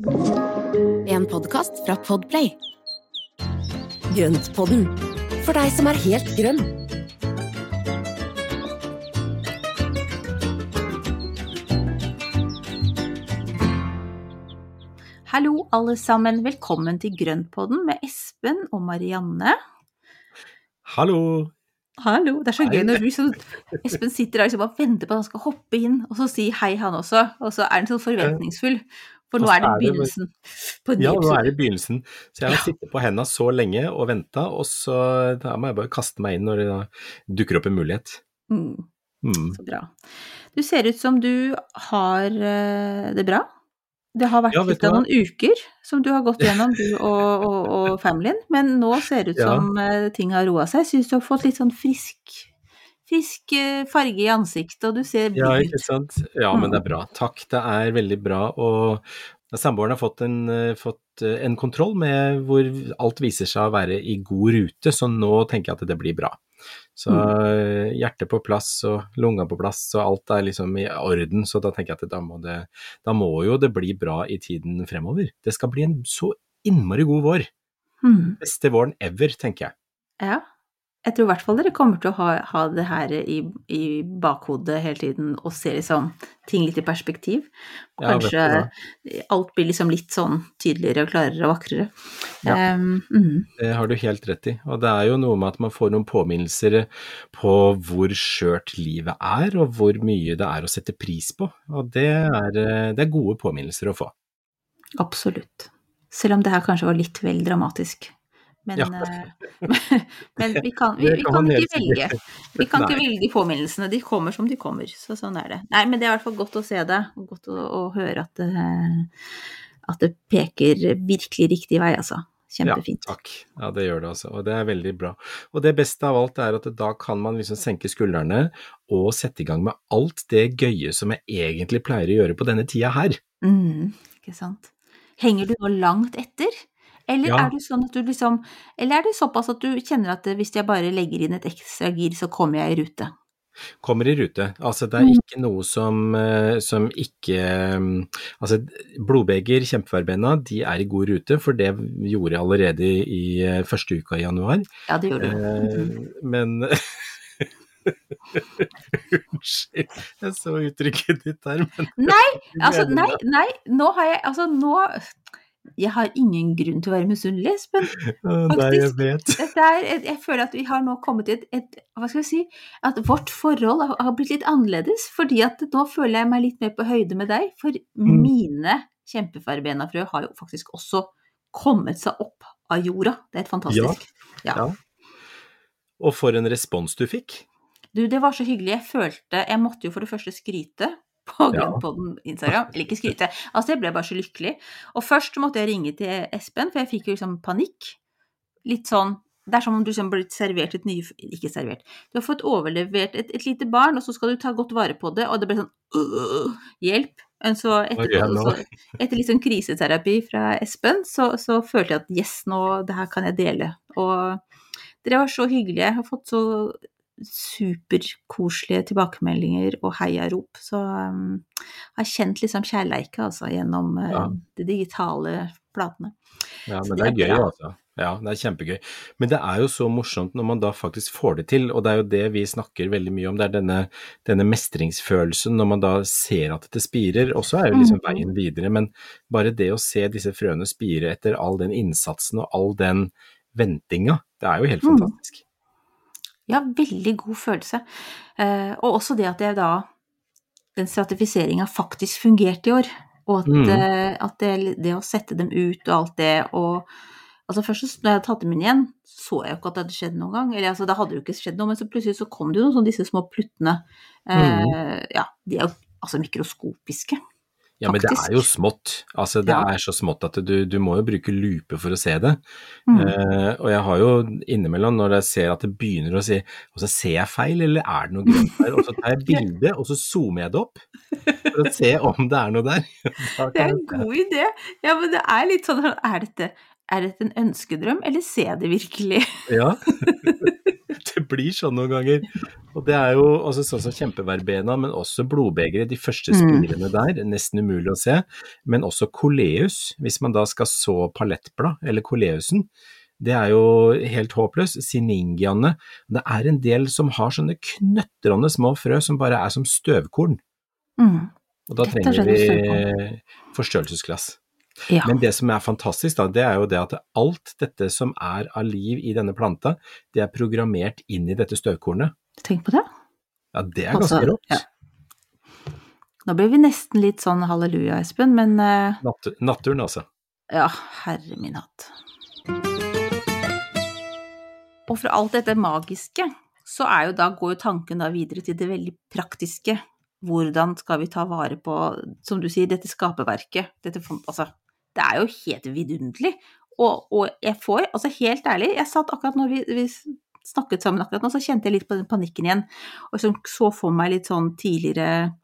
En podkast fra Podplay. Grøntpodden, for deg som er helt grønn. Hallo, alle sammen. Velkommen til Grøntpodden med Espen og Marianne. Hallo! Hallo. Det er så Hei. gøy når du, så Espen sitter der liksom og venter på at han skal hoppe inn, og så si hei, han også. Og så er han sånn forventningsfull. For nå er det begynnelsen på en ny Ja, nå er det begynnelsen. Så jeg har sittet på henda så lenge og venta, og så da må jeg bare kaste meg inn når det dukker opp en mulighet. Mm, Mm. så bra. Du ser ut som du har eh, det bra. Det har vært Ja, litt av noen uker som du har gått gjennom, du og, og, og familien, men nå ser det ut som ja. ting har roa seg. Jeg syns du har fått litt sånn frisk, frisk eh, farge i ansiktet, og du ser Ja, ikke sant. Ja, men det er bra. Takk, det er veldig bra. Og samboeren har fått en, eh, fått eh, en kontroll med hvor alt viser seg å være i god rute, så nå tenker jeg at det blir bra. Så mm. hjertet på plass og lunga på plass, og alt er liksom i orden, så da tenker jeg at da må, det, da må jo det bli bra i tiden fremover. Det skal bli en så innmari god vår. Mm. Beste våren ever, tenker jeg. Ja. Jeg tror i hvert fall dere kommer til å ha, ha det her i, i bakhodet hele tiden og se liksom ting litt i perspektiv. Og Ja, kanskje alt blir liksom litt sånn tydeligere og klarere og vakrere. Ja. Um, mm. Det har du helt rett i. Og det er jo noe med at man får noen påminnelser på hvor skjørt livet er, og hvor mye det er å sette pris på. Og det er, eh, det er gode påminnelser å få. Absolutt. Selv om det her kanskje var litt vel dramatisk. Men, Ja. eh, men vi kan, vi, vi kan ikke velge. Vi kan ikke velge de påminnelsene. De kommer som de kommer. Så sånn er det. Nei, men det er i hvert fall godt å se det, og godt å, å høre at det, at det peker virkelig riktig vei, altså. Kjempefint. Ja, takk. Ja, det gjør det altså. Og det er veldig bra. Og det beste av alt er at da kan man liksom senke skuldrene og sette i gang med alt det gøye som jeg egentlig pleier å gjøre på denne tida her. Mm, ikke sant. Henger du nå langt etter? Eller Ja. er det sånn at du liksom Eller er det såpass at du kjenner at hvis jeg bare legger inn et ekstra gir, så kommer jeg i rute? kommer i rute. Altså det er Mm. ikke noe som, eh, som ikke mm, Altså blodbeger, kjempeverbena, de er i god rute, for det gjorde jeg allerede i, eh, første uka i januar. Ja, det gjorde du. Eh, Mhm. men Unnskyld, jeg så uttrykket ditt der, men Nei, altså, nei, nei, nå har jeg Altså, nå Jeg har ingen grunn til å være misunnelig, Espen. Å, Nei, jeg faktisk. er, jeg, jeg føler at vi har nå kommet til et, et Hva skal vi si At vårt forhold har, blitt litt annerledes. Fordi at nå føler jeg meg litt mer på høyde med deg. For Mm. mine kjempefarbenafrø har jo faktisk også kommet seg opp av jorda. Det er et fantastisk. Ja. Ja. Og for en respons du fikk. Du, det var så hyggelig. Jeg følte Jeg måtte jo for det første skryte på Ja. Instagram. Eller ikke skryte. Altså, jeg ble bare så lykkelig. Og først måtte jeg ringe til Espen, for jeg fikk jo liksom panikk. Litt sånn Det er som om du liksom blitt servert et nye Ikke servert. Du har fått overlevert et, et lite barn, og så skal du ta godt vare på det, og det ble sånn øh, Hjelp. Så så, etter litt sånn kriseterapi fra Espen, så, så følte jeg at yes, nå Det her kan jeg dele. Og dere var så hyggelige. Jeg har fått så superkoselige tilbakemeldinger og heiarop. Så um, har kjent liksom kjærleika altså, gjennom uh, Ja. de digitale platene. Ja, men det det er er gøy, altså. Ja, det er kjempegøy. Men det er jo så morsomt når man da faktisk får det til, og det er jo det vi snakker veldig mye om. Det er denne, denne mestringsfølelsen når man da ser at det spirer, og så er jo liksom Mhm. veien videre. Men bare det å se disse frøene spire etter all den innsatsen og all den ventinga, det er jo helt fantastisk. fantastisk. Ja, veldig god følelse. Eh, og også det at jeg da Den stratifiseringa faktisk fungerte i år. Og at, mm. eh, at det, det å sette dem ut og alt det og Altså først når jeg tatt dem inn igjen, så jeg jo ikke at det hadde skjedd noen gang. Eller altså, det hadde jo ikke skjedd noe, men så plutselig så kom det jo noen sånne disse små pluttene. Eh, ja, de er jo altså mikroskopiske. Ja, men det er jo smått. Altså, det Ja. er så smått at du, du må jo bruke lupe for å se det. Mm. Uh, og jeg har jo innimellom, når jeg ser at det begynner å si Og så ser jeg feil, eller er det noe grønt der? Og så tar jeg bilde, og så zoomer jeg det opp for å se om det er noe der. Det er en god idé. Ja, men det er litt sånn Er dette, er dette en ønskedrøm, eller ser jeg det virkelig? Ja. Blir sånn noen ganger. Og det er jo også sånn som kjempeverbena, men også blodbegeret, de første Mm. spirene der, nesten umulig å se. Men også koleus, hvis man da skal så palettblad, eller koleusen. Det er jo helt håpløst. Siningiaene. Det er en del som har sånne knøttrende små frø som bare er som støvkorn. Mm. Og da trenger vi forstørrelsesglass. Ja. Men det som er fantastisk, da, det er jo det at alt dette som er av liv i denne planta, det er programmert inn i dette støvkornet. Tenk på det. Ja, det er Altså, ganske rått. ja. Nå ble vi nesten litt sånn halleluja, Espen, men uh... Natt, naturen, altså. ja, herre min hatt. Og fra alt dette magiske, så er jo da, går jo tanken da videre til det veldig praktiske. Hvordan skal vi ta vare på, som du sier, dette skaperverket? Dette, altså, det er jo helt vidunderlig. Og, og jeg får, altså helt ærlig, jeg satt akkurat når vi, vi snakket sammen akkurat nå, så kjente jeg litt på den panikken igjen. Og liksom så for meg litt sånn tidligere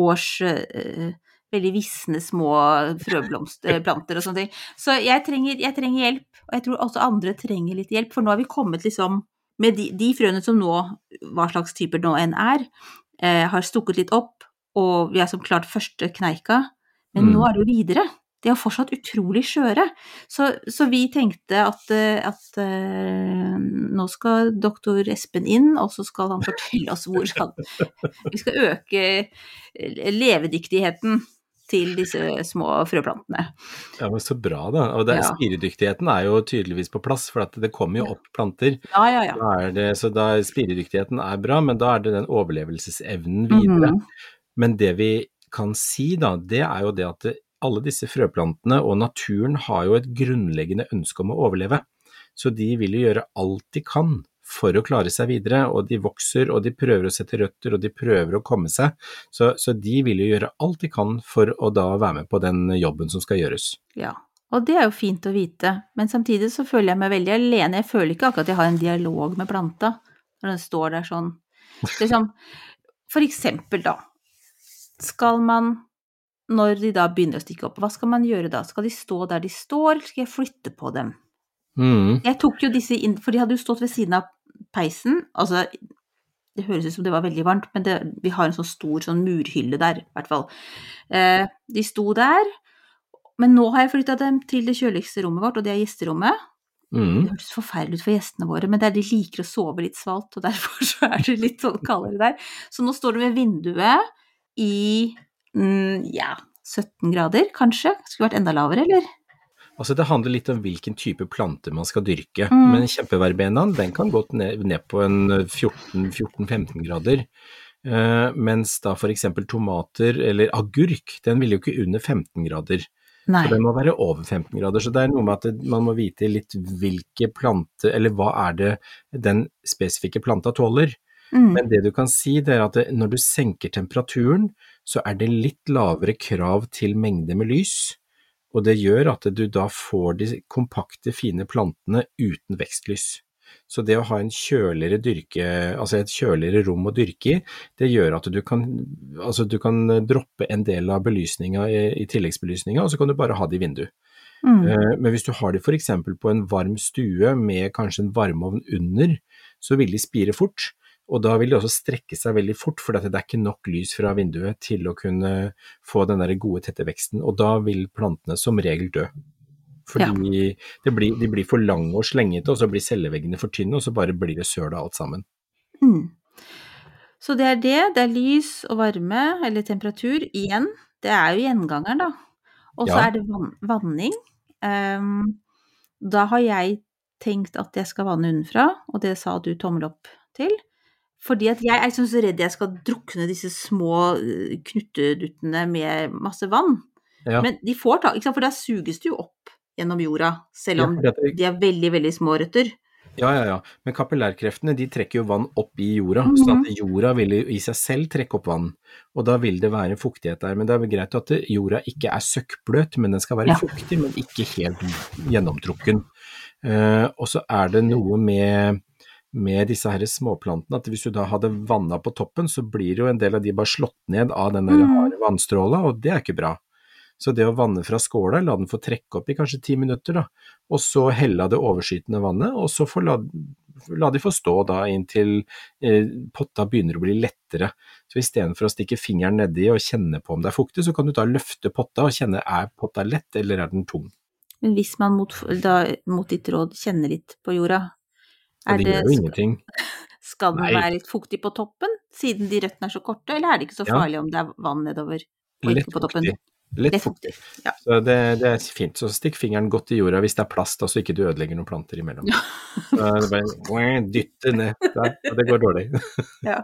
års øh, veldig visne små frøblomsterplanter og sånne ting. Så jeg trenger, jeg trenger hjelp, og jeg tror også andre trenger litt hjelp, for nå har vi kommet liksom med de, de frøene som nå, hva slags typer nå enn er, eh, har stukket litt opp, og vi har som klart første kneika, men Mm. nå er det jo videre. De er fortsatt utrolig skjøre. Så, så vi tenkte at, eh, at uh, nå skal doktor Espen inn, og så skal han fortelle oss hvordan vi skal øke eh, levedyktigheten til disse små frøplantene. Ja, men Så bra, da. Og det, Ja. spiredyktigheten er jo tydeligvis på plass, for at det kommer jo opp planter. Ja, ja, ja. Da det, så da spiredyktigheten er bra, men da er det den overlevelsesevnen videre. Mhm. Men det vi kan si da, det er jo det at det, alle disse frøplantene og naturen har jo et grunnleggende ønske om å overleve. Så de vil jo gjøre alt de kan for å klare seg videre, og de vokser og de prøver å sette røtter og de prøver å komme seg. Så, så de vil jo gjøre alt de kan for å da være med på den jobben som skal gjøres. Ja, og det er jo fint å vite, men samtidig så føler jeg meg veldig alene. Jeg føler ikke akkurat at jeg har en dialog med planta når den står der sånn. Liksom, for eksempel da, skal man, når de da begynner å stikke opp, hva skal man gjøre da? Skal de stå der de står, eller skal jeg flytte på dem? Mm. Jeg tok jo disse inn, for de hadde jo stått ved siden av peisen, altså det høres ut som det var veldig varmt, men det, vi har en sånn stor sånn murhylle der, i hvert fall. Eh, de sto der, men nå har jeg flytta dem til det kjøligste rommet vårt, og det er gjesterommet. Mm. Det hørtes forferdelig ut for gjestene våre, men det er de liker å sove litt svalt, og derfor så er det litt sånn kaldere der. Så nå står de ved vinduet i mm, ja, 17 grader, kanskje? Skulle vært enda lavere, eller? Altså Det handler litt om hvilken type plante man skal dyrke. Mm. Men kjempeverbenaen den kan gå ned, ned på en 14-15 grader. Uh, mens da f.eks. tomater eller agurk, den vil jo ikke under 15 grader. Nei. Så den må være over 15 grader. Så det er noe med at det, man må vite litt hvilke plante, eller hva er det den spesifikke planta tåler. Mm. Men det du kan si, det er at det, når du senker temperaturen, så er det litt lavere krav til mengde med lys. Og det gjør at du da får de kompakte, fine plantene uten vekstlys. Så det å ha en kjøligere dyrke, altså et kjøligere rom å dyrke i, det gjør at du kan, altså du kan droppe en del av belysninga i, i tilleggsbelysninga, og så kan du bare ha det i vinduet. Mm. Eh, Men hvis du har det f.eks. på en varm stue med kanskje en varmeovn under, så vil de spire fort. Og da vil det også strekke seg veldig fort, for det er ikke nok lys fra vinduet til å kunne få den der gode, tette veksten. Og da vil plantene som regel dø. Fordi det blir, de blir for lange og slengete, og så blir celleveggene for tynne, og så bare blir det søl av alt sammen. Mm. Så det er det. Det er lys og varme, eller temperatur, igjen. Det er jo gjengangeren, da. Og så Ja. er det van vanning. Um, da har jeg tenkt at jeg skal vanne unnenfra, og det sa du tommel opp til. Fordi at jeg er sånn så redd jeg skal drukne disse små eh, knutteduttene med masse vann. Ja. Men de får tak, for da suges det jo opp gjennom jorda, selv om ja, det- de er veldig, veldig små røtter. Ja, ja, ja. Men kapillærkreftene de trekker jo vann opp i jorda, Mhm. sånn at jorda vil i seg selv trekke opp vann. Og da vil det være fuktighet der. Men det er greit at jorda ikke er søkkbløt, men den skal være Ja. fuktig, men ikke helt gjennomtrukken. Uh, og så er det noe med, med disse her småplantene at hvis du da hadde vanna på toppen, så blir jo en del av de bare slått ned av den der Mhm. harde vannstråla, og det er ikke bra. Så det å vanne fra skåla, la den få trekke opp i kanskje ti minutter, da, og så helle av det overskytende vannet, og så få la, la de få stå da inntil eh, potta begynner å bli lettere. Så istedenfor å stikke fingeren nedi og kjenne på om det er fuktig, så kan du da løfte potta og kjenne er potta lett, eller er den tung. Men hvis man mot, da, mot ditt råd kjenner litt på jorda, Ja, det gjør jo ingenting. skal den Nei. være litt fuktig på toppen, siden de røttene er så korte, eller er det ikke så Ja. farlig om det er vann nedover og Lett ikke på toppen? fuktig. Lett fuktig. Ja. Så det, det er fint. Så stikk fingeren godt i jorda hvis det er plast, så ikke du ødelegger noen planter imellom. Så er det bare dytte ned der, og det går dårlig. Ja.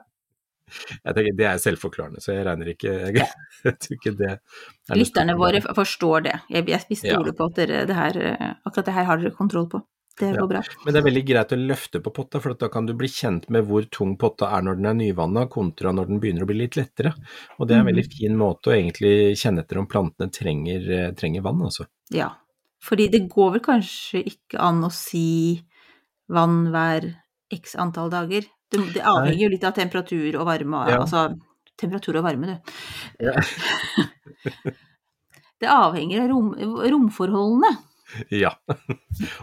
Jeg tenker, Det er selvforklarende, så jeg regner ikke Jeg, jeg tror ikke det er Lytterne våre forstår det. Jeg, jeg, vi stoler Ja. på at dere, det her, akkurat det her har dere kontroll på. Det Ja. bra. Men det er veldig greit å løfte på potta, for da kan du bli kjent med hvor tung potta er når den er nyvanna, kontra når den begynner å bli litt lettere. Og det er en veldig fin måte å egentlig kjenne etter om plantene trenger, eh, trenger vann, altså. Ja. Fordi det går vel kanskje ikke an å si vann hver x antall dager. Det, det avhenger jo litt av temperatur og varme, Ja. altså temperatur og varme, du. Ja. Det avhenger av rom, romforholdene. Ja.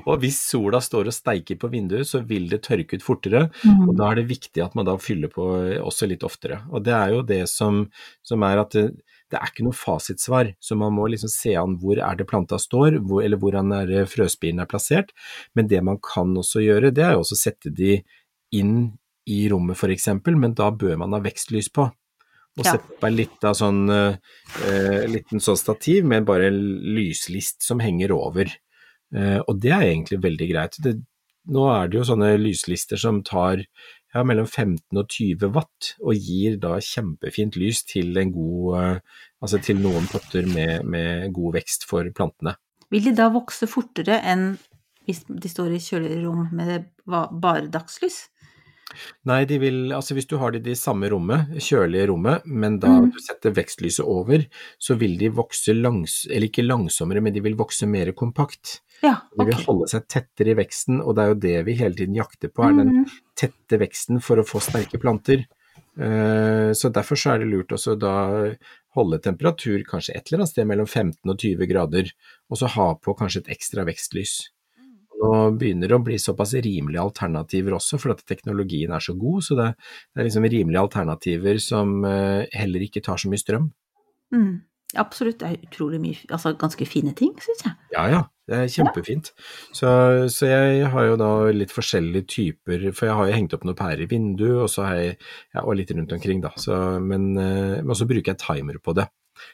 Og hvis sola står og steiker på vinduet, så vil det tørke ut fortere. Mm. Og da er det viktig at man da fyller på også litt oftere. Og det er jo det som, som er at det, det er ikke noe fasitsvar, så man må liksom se an hvor er det planta står, hvor, eller hvordan er frøspiren er plassert. Men det man kan også gjøre, det er jo også sette de inn i rommet eksempel, men da bør man ha vekstlys på. Og Ja. sette på en liten sånn, eh, liten sånn stativ med bare en lyslist som henger over. Eh, og det er egentlig veldig greit. Det, nå er det jo sånne lyslister som tar ja, mellom 15 og 20 watt, og gir da kjempefint lys til en god eh, Altså til noen potter med, med god vekst for plantene. Vil de da vokse fortere enn hvis de står i kjølerom med bare dagslys? Nei, de vil, altså hvis du har det i det samme rommet, kjølige rommet, men da Mm. du setter vekstlyset over, så vil de vokse langs, eller ikke langsommere, men de vil vokse mer kompakt. Ja, De vil holde seg tettere i veksten, og det er jo det vi hele tiden jakter på, er den Mhm. tette veksten for å få sterke planter. Eh, Så derfor så er det lurt også da holde temperatur kanskje et eller annet sted mellom 15 og 20 grader, og så ha på kanskje et ekstra vekstlys. Nå begynner å bli såpass rimelige alternativer også, for at teknologien er så god, så det, det er liksom rimelige alternativer som eh, heller ikke tar så mye strøm. Mm. Absolutt, det er utrolig mye, altså ganske fine ting, syns jeg. Ja ja, det er kjempefint. Så, så jeg har jo da litt forskjellige typer, for jeg har jo hengt opp noen pærer i vinduet, og så har jeg ja, og litt rundt omkring, da. Så, men, eh, men så bruker jeg timer på det.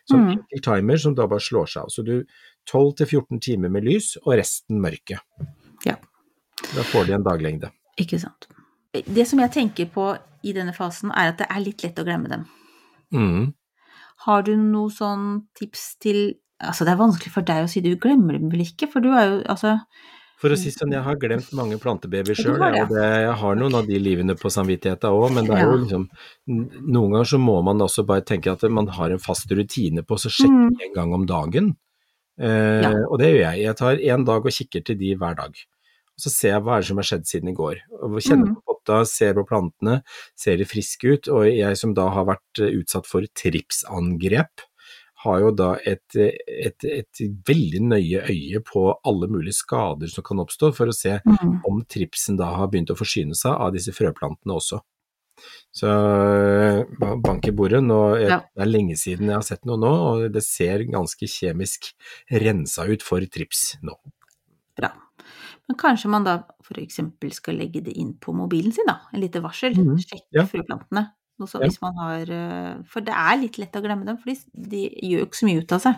Så Mm. enkel timer som da bare slår seg av. Så du 12-14 timer med lys, og resten mørke. Ja. Da får de en daglengde. Ikke sant. Det som jeg tenker på i denne fasen, er at det er litt lett å glemme dem. Mm. Har du noe sånn tips til Altså, det er vanskelig for deg å si du glemmer dem vel ikke, for du er jo altså For å si sånn, jeg har glemt mange plantebabyer sjøl, og det, jeg har noen av de livene på samvittigheten òg, men det er Ja. jo liksom Noen ganger så må man også bare tenke at man har en fast rutine på å sjekke Mm. en gang om dagen. Eh, Ja. Og det gjør jeg. Jeg tar én dag og kikker til de hver dag. Og så ser jeg hva er det som har skjedd siden i går. Og kjenner Mm. på potta, ser på plantene, ser de friske ut. Og jeg som da har vært eh, utsatt for tripsangrep, har jo da et, et, et veldig nøye øye på alle mulige skader som kan oppstå, for å se mm. om tripsen da har begynt å forsyne seg av disse frøplantene også. Så eh, bank i bordet, nå, jeg, Ja. det er lenge siden jeg har sett noe nå, og det ser ganske kjemisk rensa ut for trips nå. Bra. Men kanskje man da eksempel skal legge det inn på mobilen sin, da. En lite varsel. Mhm. Sjekk Ja. frøplantene. Ja. hvis man har eh, For det er litt lett å glemme dem, for de, de gjør jo ikke så mye ut av seg.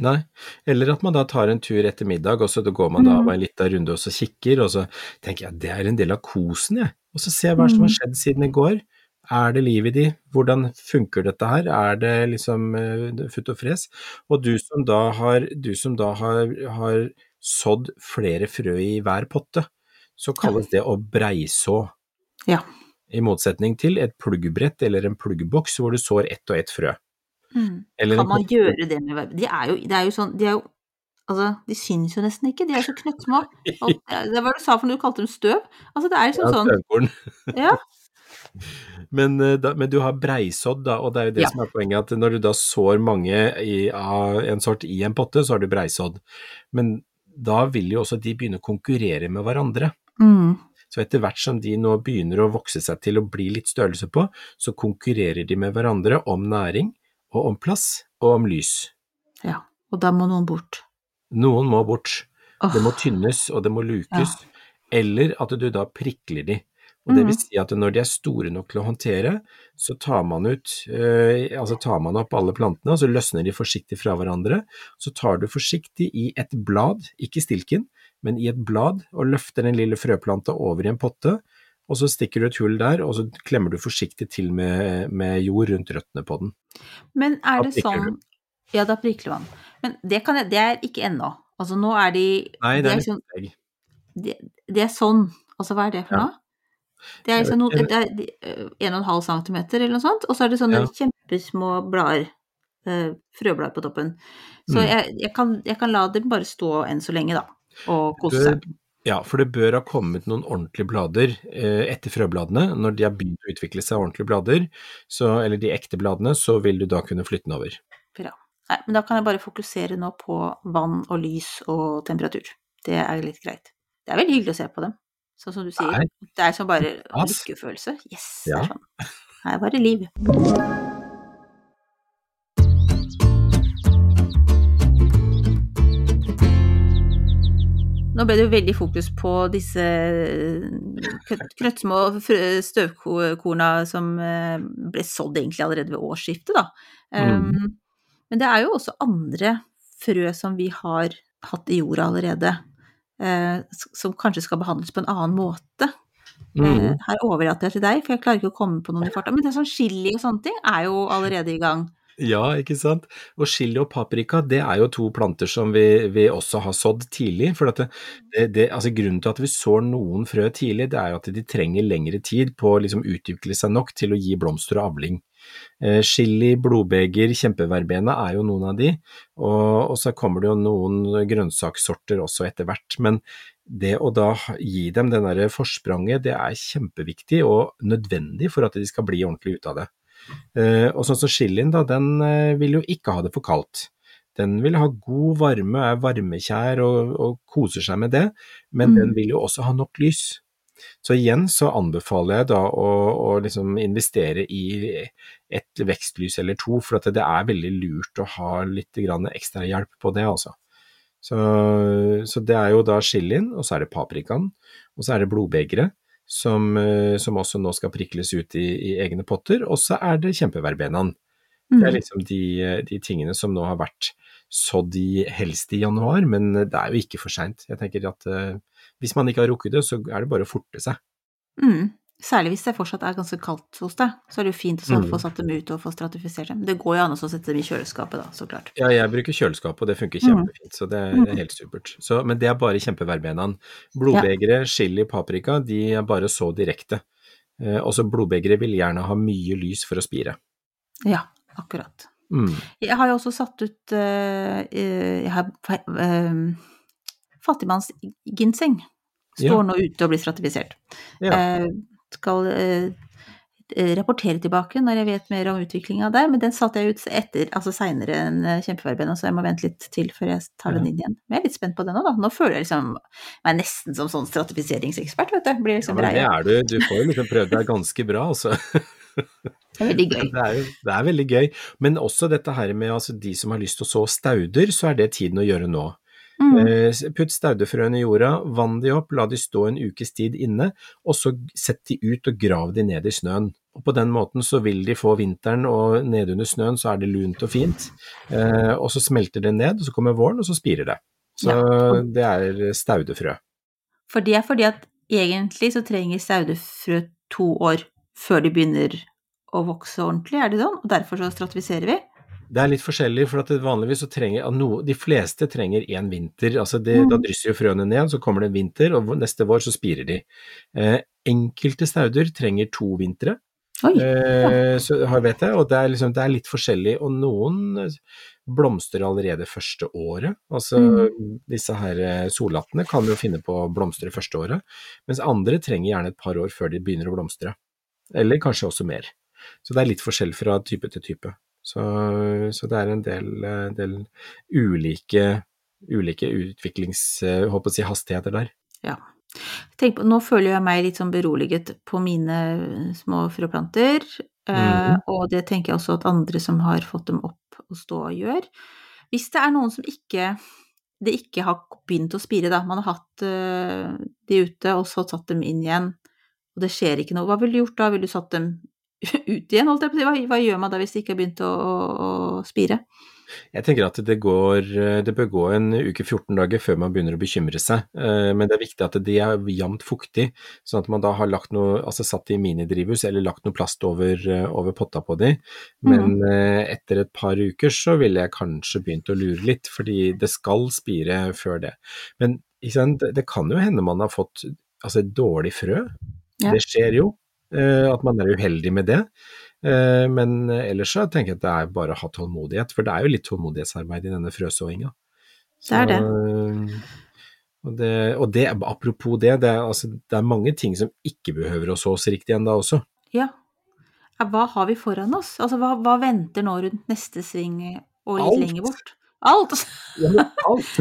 Nei, eller at man da tar en tur etter middag, og så går man da Mhm. en liten runde og så kikker, og så tenker jeg det er en del av kosen, jeg. Og så ser jeg hva som har Mhm. skjedd siden i går. Er det liv i de? Hvordan funker dette her? Er det liksom uh, futt og fres? Og du som da har, du som da har, har sådd flere frø i hver potte, så kalles det å breiså. Ja. I motsetning til et pluggbrett eller en pluggboks hvor du sår ett og ett frø. Mm. Kan man gjøre det med verb? De er jo, det er jo sånn De er jo Altså, de syns jo nesten ikke. De er så knøttsmå. Det var det du sa for når du kalte dem støv. Altså, det er liksom Ja, sånn. Ja. Men, eh, da, men du har breisådd, da, og det er jo det Ja. som er poenget, at når du da sår mange i, av en sort i en potte, så har du breisådd. Men da vil jo også de begynne å konkurrere med hverandre. Mm. Så etter hvert som de nå begynner å vokse seg til å bli litt størrelse på, så konkurrerer de med hverandre om næring og om plass og om lys. Ja. Og da må noen bort. Noen må bort. Oh. Det må tynnes, og det må lukes. Eller at du da prikler de. Og det vil Mhm. si at når de er store nok til å håndtere, så tar man ut, eh, altså tar man opp alle plantene, og så løsner de forsiktig fra hverandre. Så tar du forsiktig i et blad, ikke stilken, men i et blad, og løfter den lille frøplanta over i en potte, og så stikker du et hull der, og så klemmer du forsiktig til med, med jord rundt røttene på den. Men er det sånn Ja, da prikler man. Men det, kan det er ikke ennå. Altså nå er de Nei, det de er sånn, det, det er sånn. Altså hva er det for Ja. noe? Det er, vet det er en halv centimeter eller noe sånt, og så er det sånne Ja. kjempesmå blader, eh, frøblader på toppen. Så Mm. jeg, jeg, kan, jeg kan la dem bare stå enn så lenge, da, og kose seg. Ja, for det bør ha kommet noen ordentlige blader eh, etter frøbladene. Når de har begynt å utvikle seg ordentlige blader, så, eller de ekte bladene, så vil du da kunne flytte den over. Bra. Nei, men da kan jeg bare fokusere nå på vann og lys og temperatur. Det er litt greit. Det er veldig hyggelig å se på dem, sånn som du sier. Nei. Det er som bare lykkefølelse. Yes, Ja. sånn. Her var det liv. Nå ble det jo veldig fokus på disse knøttsmå krøttsmå støvkorna som eh, ble sådd egentlig allerede ved årsskiftet, da. Mm. Um, men det er jo også andre frø som vi har hatt i jorda allerede, uh, som kanskje skal behandles på en annen måte. Eh, Mm. her overlater jeg til deg, for jeg klarer ikke å komme på noen i farta. Men det er sånn chili og sånne ting er jo allerede i gang. Ja, ikke sant. Og chili og paprika, det er jo to planter som vi, vi også har sådd tidlig. For at det, det, det, altså grunnen til at vi sår noen frø tidlig, det er jo at de trenger lengre tid på å liksom utvikle seg nok til å gi blomster og avling. Eh, chili, blodbeger, kjempeverbena er jo noen av de, og, og så kommer det jo noen grønnsakssorter også etter hvert. Men det å da gi dem den der forspranget, det er kjempeviktig og nødvendig for at de skal bli ordentlig ut av det. Eh, og sånn som chilien, da, den eh, vil jo ikke ha det for kaldt. Den vil ha god varme, er varmekjær og, og koser seg med det, men Mm. den vil jo også ha nok lys. Så igjen så anbefaler jeg da å, å liksom investere i et vekstlys eller to, for at det er veldig lurt å ha litt grann ekstra hjelp på det, altså. Så, så det er jo da chilien, og så er det paprikaen, og så er det blodbegeret, som, eh, som også nå skal prikles ut i, i egne potter, og så er det kjempeverbenaen. Det er Mm. liksom de, de tingene som nå har vært sådd i, helst i januar, men det er jo ikke for seint. Jeg tenker at uh, hvis man ikke har rukket det, så er det bare å forte seg. Mm. Særlig hvis det fortsatt er ganske kaldt hos deg, så er det jo fint å Mm. få satt dem ut og få stratifisert dem. Det går jo an å sette dem i kjøleskapet, da, så klart. Ja, jeg bruker kjøleskap, og det funker Mm. kjempefint, så det er, det er helt supert. Så, men det er bare kjempeverbenaen. Blodbegere, chili, paprika, de er bare så direkte. Eh, også blodbegere vil gjerne ha mye lys for å spire. Ja, akkurat. Mm. Jeg har jo også satt ut uh, Jeg har uh, fattigmannsginseng. Står Ja. nå ute og blir stratifisert. Ja. Eh, skal eh, rapportere tilbake når jeg vet mer om utviklinga der, men den satte jeg ut etter, altså seinere enn eh, kjempeverbena, så jeg må vente litt til før jeg tar den inn igjen. Men jeg er litt spent på den òg, da. Nå føler jeg liksom meg nesten som sånn stratifiseringsekspert, vet du. Blir liksom Ja, det er du. Du får jo liksom prøvd deg ganske bra, altså. Det er veldig gøy. Det er, det er veldig gøy. Men også dette her med altså, de som har lyst til å så stauder, så er det tiden å gjøre nå. Mm. Eh, Putt staudefrøene i jorda, vann de opp, la de stå en ukes tid inne, og så sett de ut og grav de ned i snøen. Og På den måten så vil de få vinteren, og nedunder snøen så er det lunt og fint. Eh, og så smelter det ned, og så kommer våren, og så spirer det. Så Ja. det er staudefrø. For det er fordi at egentlig så trenger staudefrø to år før de begynner å vokse ordentlig, er det sånn? Og derfor så stratifiserer vi? Det er litt forskjellig, for at vanligvis så trenger no, De fleste trenger én vinter. altså det, Mm. Da drysser jo frøene ned, så kommer det en vinter, og neste vår så spirer de. Eh, enkelte stauder trenger to vintre, Oi. eh, så vet jeg, og det er, liksom, det er litt forskjellig. Og noen blomstrer allerede første året. Altså Mm. disse her sollattene solhattene kan jo finne på å blomstre første året, mens andre trenger gjerne et par år før de begynner å blomstre. Eller kanskje også mer. Så det er litt forskjell fra type til type. Så, så det er en del, eh, del ulike, ulike utviklings... eh, si hastigheter der. Ja. På, nå føler jeg meg litt sånn beroliget på mine små frøplanter, eh, Mhm. og det tenker jeg også at andre som har fått dem opp og stå, gjør. Hvis det er noen som ikke det ikke har begynt å spire, da, man har hatt eh, de ute og så satt dem inn igjen, og det skjer ikke noe, hva ville du gjort da? Ville du satt dem ut igjen, holdt jeg på å si? Hva, gjør man da hvis det ikke har begynt å, å, spire? Jeg tenker at det, går, det bør gå en uke 14 dager før man begynner å bekymre seg, Eh, men det er viktig at de er jevnt fuktig, sånn at man da har lagt noe, altså satt de i minidrivhus eller lagt noe plast over, eh, over potta på de. Men mm. etter et par uker så ville jeg kanskje begynt å lure litt, fordi det skal spire før det. Men det, kan jo hende man har fått altså, et dårlig frø. Ja. Det skjer jo, eh, at man er uheldig med det. Eh, Men ellers så tenker jeg at det er bare å ha tålmodighet, for det er jo litt tålmodighetsarbeid i denne frøsåinga. Det er det. Og det, og det, apropos det, det er, altså, det er mange ting som ikke behøver å sås riktig ennå også. Ja. Ja, Hva har vi foran oss? Altså, hva, hva venter nå rundt neste sving og litt Alt. lenger bort? Alt! Alt.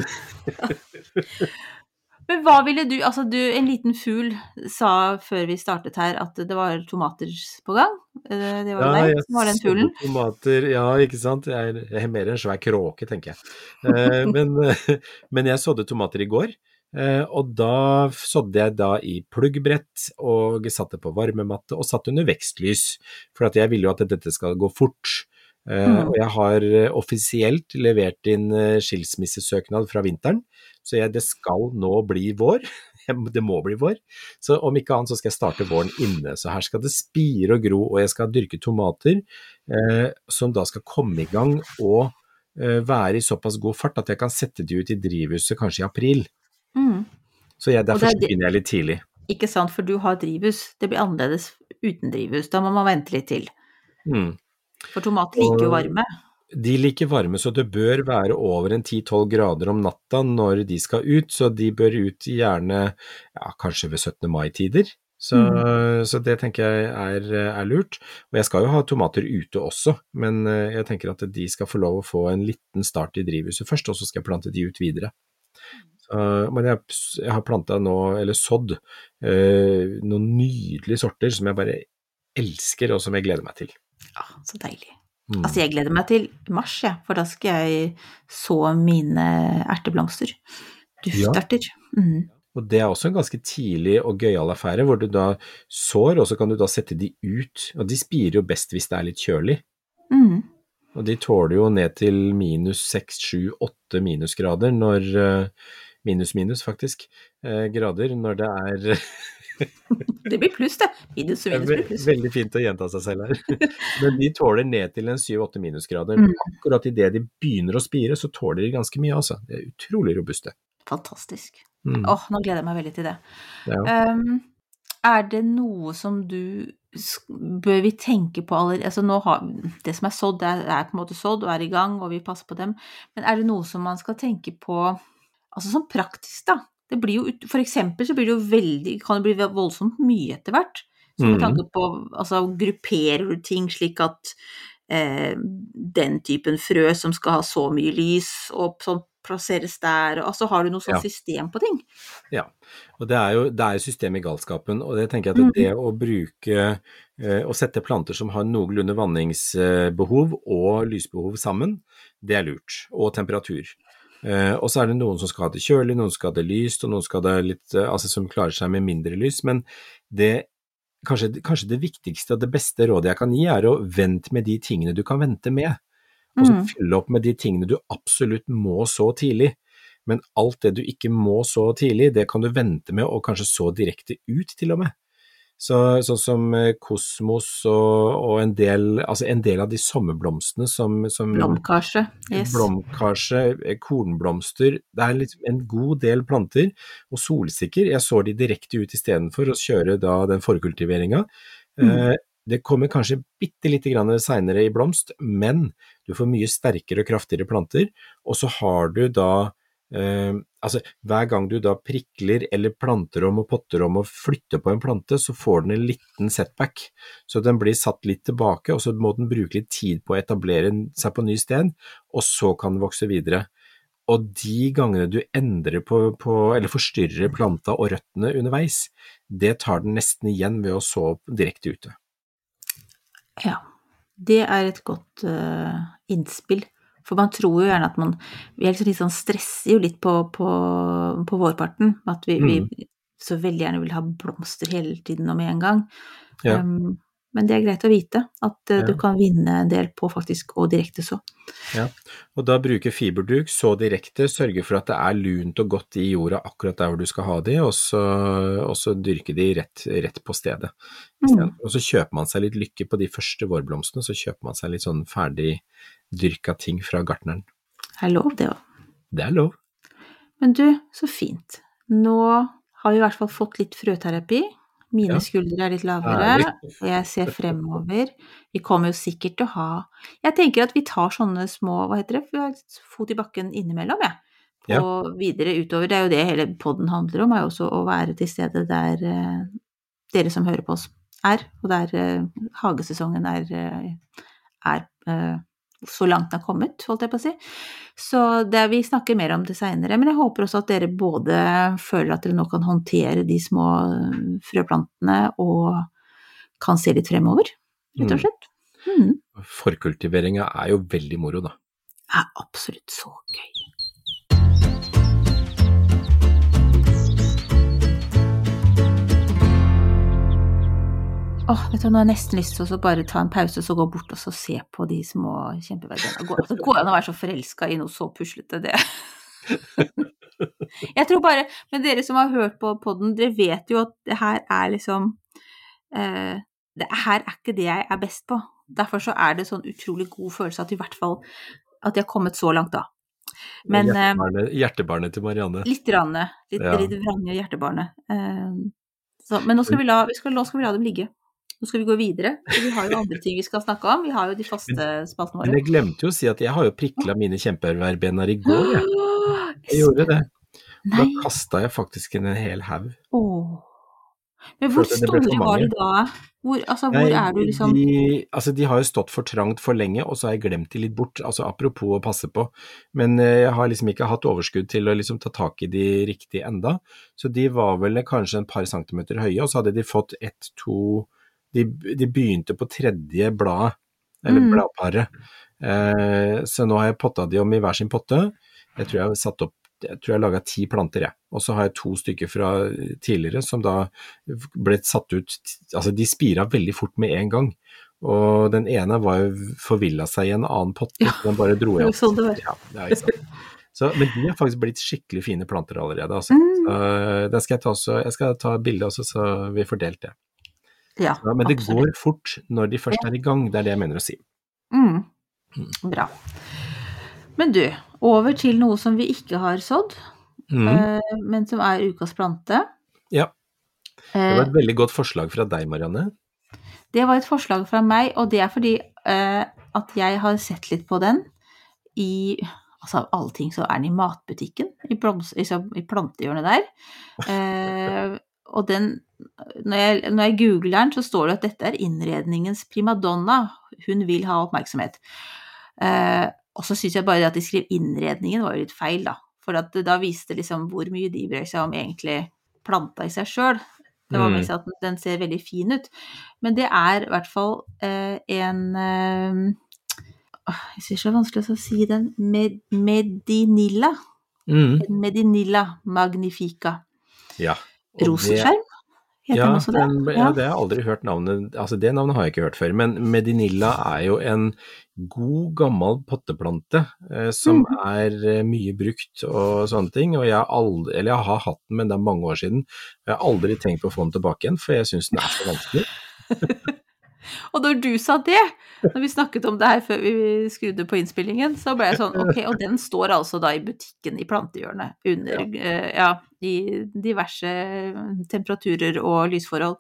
Men hva ville du Altså, du, en liten fugl sa før vi startet her at det var tomater på gang. Eh, Det var ja, deg som var den fuglen. Tomater, ja, ikke sant. Jeg er, er mer en svær kråke, tenker jeg. Eh, men, men jeg sådde tomater i går. eh, Og da sådde jeg da i pluggbrett og satte på varmematte og satt under vekstlys. For jeg ville jo at dette skal gå fort. Mm. Og jeg har offisielt levert inn skilsmissesøknad fra vinteren, så jeg, det skal nå bli vår. Det må bli vår. Så om ikke annet så skal jeg starte våren inne. Så her skal det spire og gro, og jeg skal dyrke tomater eh, som da skal komme i gang og eh, være i såpass god fart at jeg kan sette de ut i drivhuset kanskje i april. Mm. Så jeg, derfor er begynner jeg litt tidlig. Ikke sant, for du har drivhus. Det blir annerledes uten drivhus. Da må man vente litt til. Mm. For tomater liker jo Og- varme. De liker varme, så det bør være over en 10-12 grader om natta når de skal ut, så de bør ut gjerne ja, kanskje ved 17. mai-tider. Så, så det tenker jeg er, er lurt. Og jeg skal jo ha tomater ute også, men eh, jeg tenker at de skal få lov å få en liten start i drivhuset først, og så skal jeg plante de ut videre. Så, men jeg, jeg har planta nå, eller sådd, eh, noen nydelige sorter som jeg bare elsker, og som jeg gleder meg til. Ja, så deilig. Mm. Altså, jeg gleder meg til mars, jeg, for da skal jeg så mine erteblomster. Dufterter. Mm. Og det er også en ganske tidlig og gøyal affære, hvor du da sår, og så kan du da sette de ut. Og de spirer jo best hvis det er litt kjølig. Mm. Og de tåler jo ned til minus seks, sju, åtte minusgrader når eh, Minus, minus, faktisk. eh, grader når det er Det blir pluss, det. Minus og minus blir pluss. veldig fint å gjenta seg selv her. Men de tåler ned til en syv-åtte minusgrader. Mm. Akkurat idet de begynner å spire, så tåler de ganske mye, altså. De er utrolig robuste. Fantastisk. Mm. oh, nå gleder jeg meg veldig til det. Ja. Um, er det noe som du Bør vi tenke på allerede altså nå har, Det som er sådd, det er, er på en måte sådd og er i gang, og vi passer på dem. Men er det noe som man skal tenke på altså sånn praktisk, da? Det blir jo, for eksempel så blir det jo veldig, kan det bli voldsomt mye etter hvert. Så med Mhm. tanke på altså grupperer du ting slik at eh, den typen frø som skal ha så mye lys, og sånn plasseres der, og altså har du noe sånt Ja. system på ting? Ja, og det er jo det er system i galskapen, og det tenker jeg Mm. at det å bruke eh, å sette planter som har noenlunde vanningsbehov og lysbehov sammen, det er lurt, og temperatur. Eh, og så er det noen som skal ha det kjølig, noen skal ha det lyst, og noen skal ha det litt, eh, altså som klarer seg med mindre lys, men det Kanskje, kanskje det viktigste og det beste rådet jeg kan gi, er å vente med de tingene du kan vente med. Og så Mm. fylle opp med de tingene du absolutt må så tidlig. Men alt det du ikke må så tidlig, det kan du vente med og kanskje så direkte ut til og med. Så, sånn som eh, kosmos og, og en, del, altså en del av de sommerblomstene som, som Blomkarse. Yes. Blomkarse, eh, kornblomster, det er litt, en god del planter. Og solsikker, jeg sår de direkte ut istedenfor å kjøre da den forkultiveringa. Eh, det kommer kanskje bitte lite grann seinere i blomst, men du får mye sterkere og kraftigere planter. Og så har du da eh, Altså, hver gang du da prikler eller planter om og potter om og flytter på en plante, så får den en liten setback. Så den blir satt litt tilbake, og så må den bruke litt tid på å etablere seg på ny sted, og så kan den vokse videre. Og de gangene du endrer på, på eller forstyrrer planta og røttene underveis, det tar den nesten igjen ved å så direkte ute. Ja. Det er et godt uh, innspill. For man tror jo gjerne at man Vi er liksom litt sånn stresser jo litt på, på, på vårparten. At vi, mm. vi, så veldig gjerne vil ha blomster hele tiden og med en gang. Ja. Um, men det er greit å vite at uh, ja. du kan vinne en del på faktisk å direkte så. Ja, og da bruke fiberduk så direkte, sørge for at det er lunt og godt i jorda akkurat der hvor du skal ha de, og så, og så dyrke de rett, rett på stedet. Mm. Og så kjøper man seg litt lykke på de første vårblomstene, så kjøper man seg litt sånn ferdig dyrka ting fra gartneren. Det er lov, det òg. Det er lov. Men du, så fint. Nå har vi i hvert fall fått litt frøterapi. Mine ja. skuldre er litt lavere, og jeg ser fremover. Vi kommer jo sikkert til å ha Jeg tenker at vi tar sånne små, hva heter det, vi har fot i bakken innimellom, jeg. Ja. På ja. videre utover. Det er jo det hele poden handler om, er jo også å være til stede der uh, dere som hører på oss, er. Og der uh, hagesesongen er, uh, er så langt den har kommet, holdt jeg på å si. Så det, vi snakker mer om det seinere. Men jeg håper også at dere både føler at dere nå kan håndtere de små eh, frøplantene, og kan se litt fremover, rett og mm. slett. Mm. Forkultiveringa er jo veldig moro, da. Det er absolutt så gøy. Åh, vet du, Nå har jeg nesten lyst til å bare ta en pause og så gå bort og så se på de små kjempeverdiene. Går det går an å være så forelska i noe så puslete, det Jeg tror bare Men dere som har hørt på podden, dere vet jo at det her er liksom uh, Det her er ikke det jeg er best på. Derfor så er det sånn utrolig god følelse at i hvert fall at jeg har kommet så langt, da. Men Hjertebarnet, eh, hjertebarnet til Marianne. Litt. Ranne, litt, ja. litt vrange hjertebarnet. Uh, så, men nå skal, vi la, vi skal, nå skal vi la dem ligge. Nå skal vi gå videre, for vi har jo andre ting vi skal snakke om. Vi har jo de faste spaltene våre. Men jeg glemte jo å si at jeg har jo prikla mine kjempeverbener i går, jeg. Jeg gjorde det. Da kasta jeg faktisk en hel haug. Men hvor store var de da? Hvor, altså, hvor Nei, er du liksom de, altså, de har jo stått for trangt for lenge, og så har jeg glemt de litt bort. Altså apropos å passe på. Men eh, jeg har liksom ikke hatt overskudd til å liksom ta tak i de riktig enda. Så de var vel kanskje en par centimeter høye, og så hadde de fått ett, to de, de begynte på tredje blad, eller mm. bladparet. Eh, så nå har jeg potta de om i hver sin potte. Jeg tror jeg har satt opp jeg tror jeg laga ti planter, jeg. Og så har jeg to stykker fra tidligere som da ble satt ut Altså, de spira veldig fort med en gang. Og den ene var jo forvilla seg i en annen potte, ja. den bare dro jeg Sånn det var. Ja, ja, så, men de har faktisk blitt skikkelig fine planter allerede. Altså. Mm. Så, den skal jeg, ta også, jeg skal ta bilde også, så vi får delt det. Ja, ja, men det absolutt. går fort når de først er i gang, det er det jeg mener å si. Mm. mm. Bra. Men du, over til noe som vi ikke har sådd, mm. uh, men som er ukas plante. Ja. Det var et uh, veldig godt forslag fra deg, Marianne. Det var et forslag fra meg, og det er fordi uh, at jeg har sett litt på den i Altså av alle ting så er den i matbutikken, i, bloms, i, i plantehjørnet der. og den når jeg, når jeg, googler den, så står det at dette er innredningens primadonna. Hun vil ha oppmerksomhet. Eh, og så syns jeg bare at de skrev innredningen var jo litt feil, da. For da viste liksom hvor mye de bryr seg om egentlig planta i seg sjøl. Det var mest mm. at den ser veldig fin ut. Men det er i hvert fall eh, en eh, Jeg syns det er vanskelig å si den. Med, medinilla. Mm. Medinilla magnifica. Ja. Rosenskjerm? Ja, den, ja, det har jeg aldri hørt navnet Altså, det navnet har jeg ikke hørt før. Men Medinilla er jo en god, gammel potteplante eh, som mm. er eh, mye brukt og sånne ting. Og jeg, aldri, eller jeg har hatt den, men det er mange år siden. Jeg har aldri tenkt på å få den tilbake igjen, for jeg syns den er så vanskelig. Og når du sa det, når vi snakket om det her før vi skrudde på innspillingen, så ble jeg sånn ok, og den står altså da i butikken i plantehjørnet under ja. Uh, ja, i diverse temperaturer og lysforhold.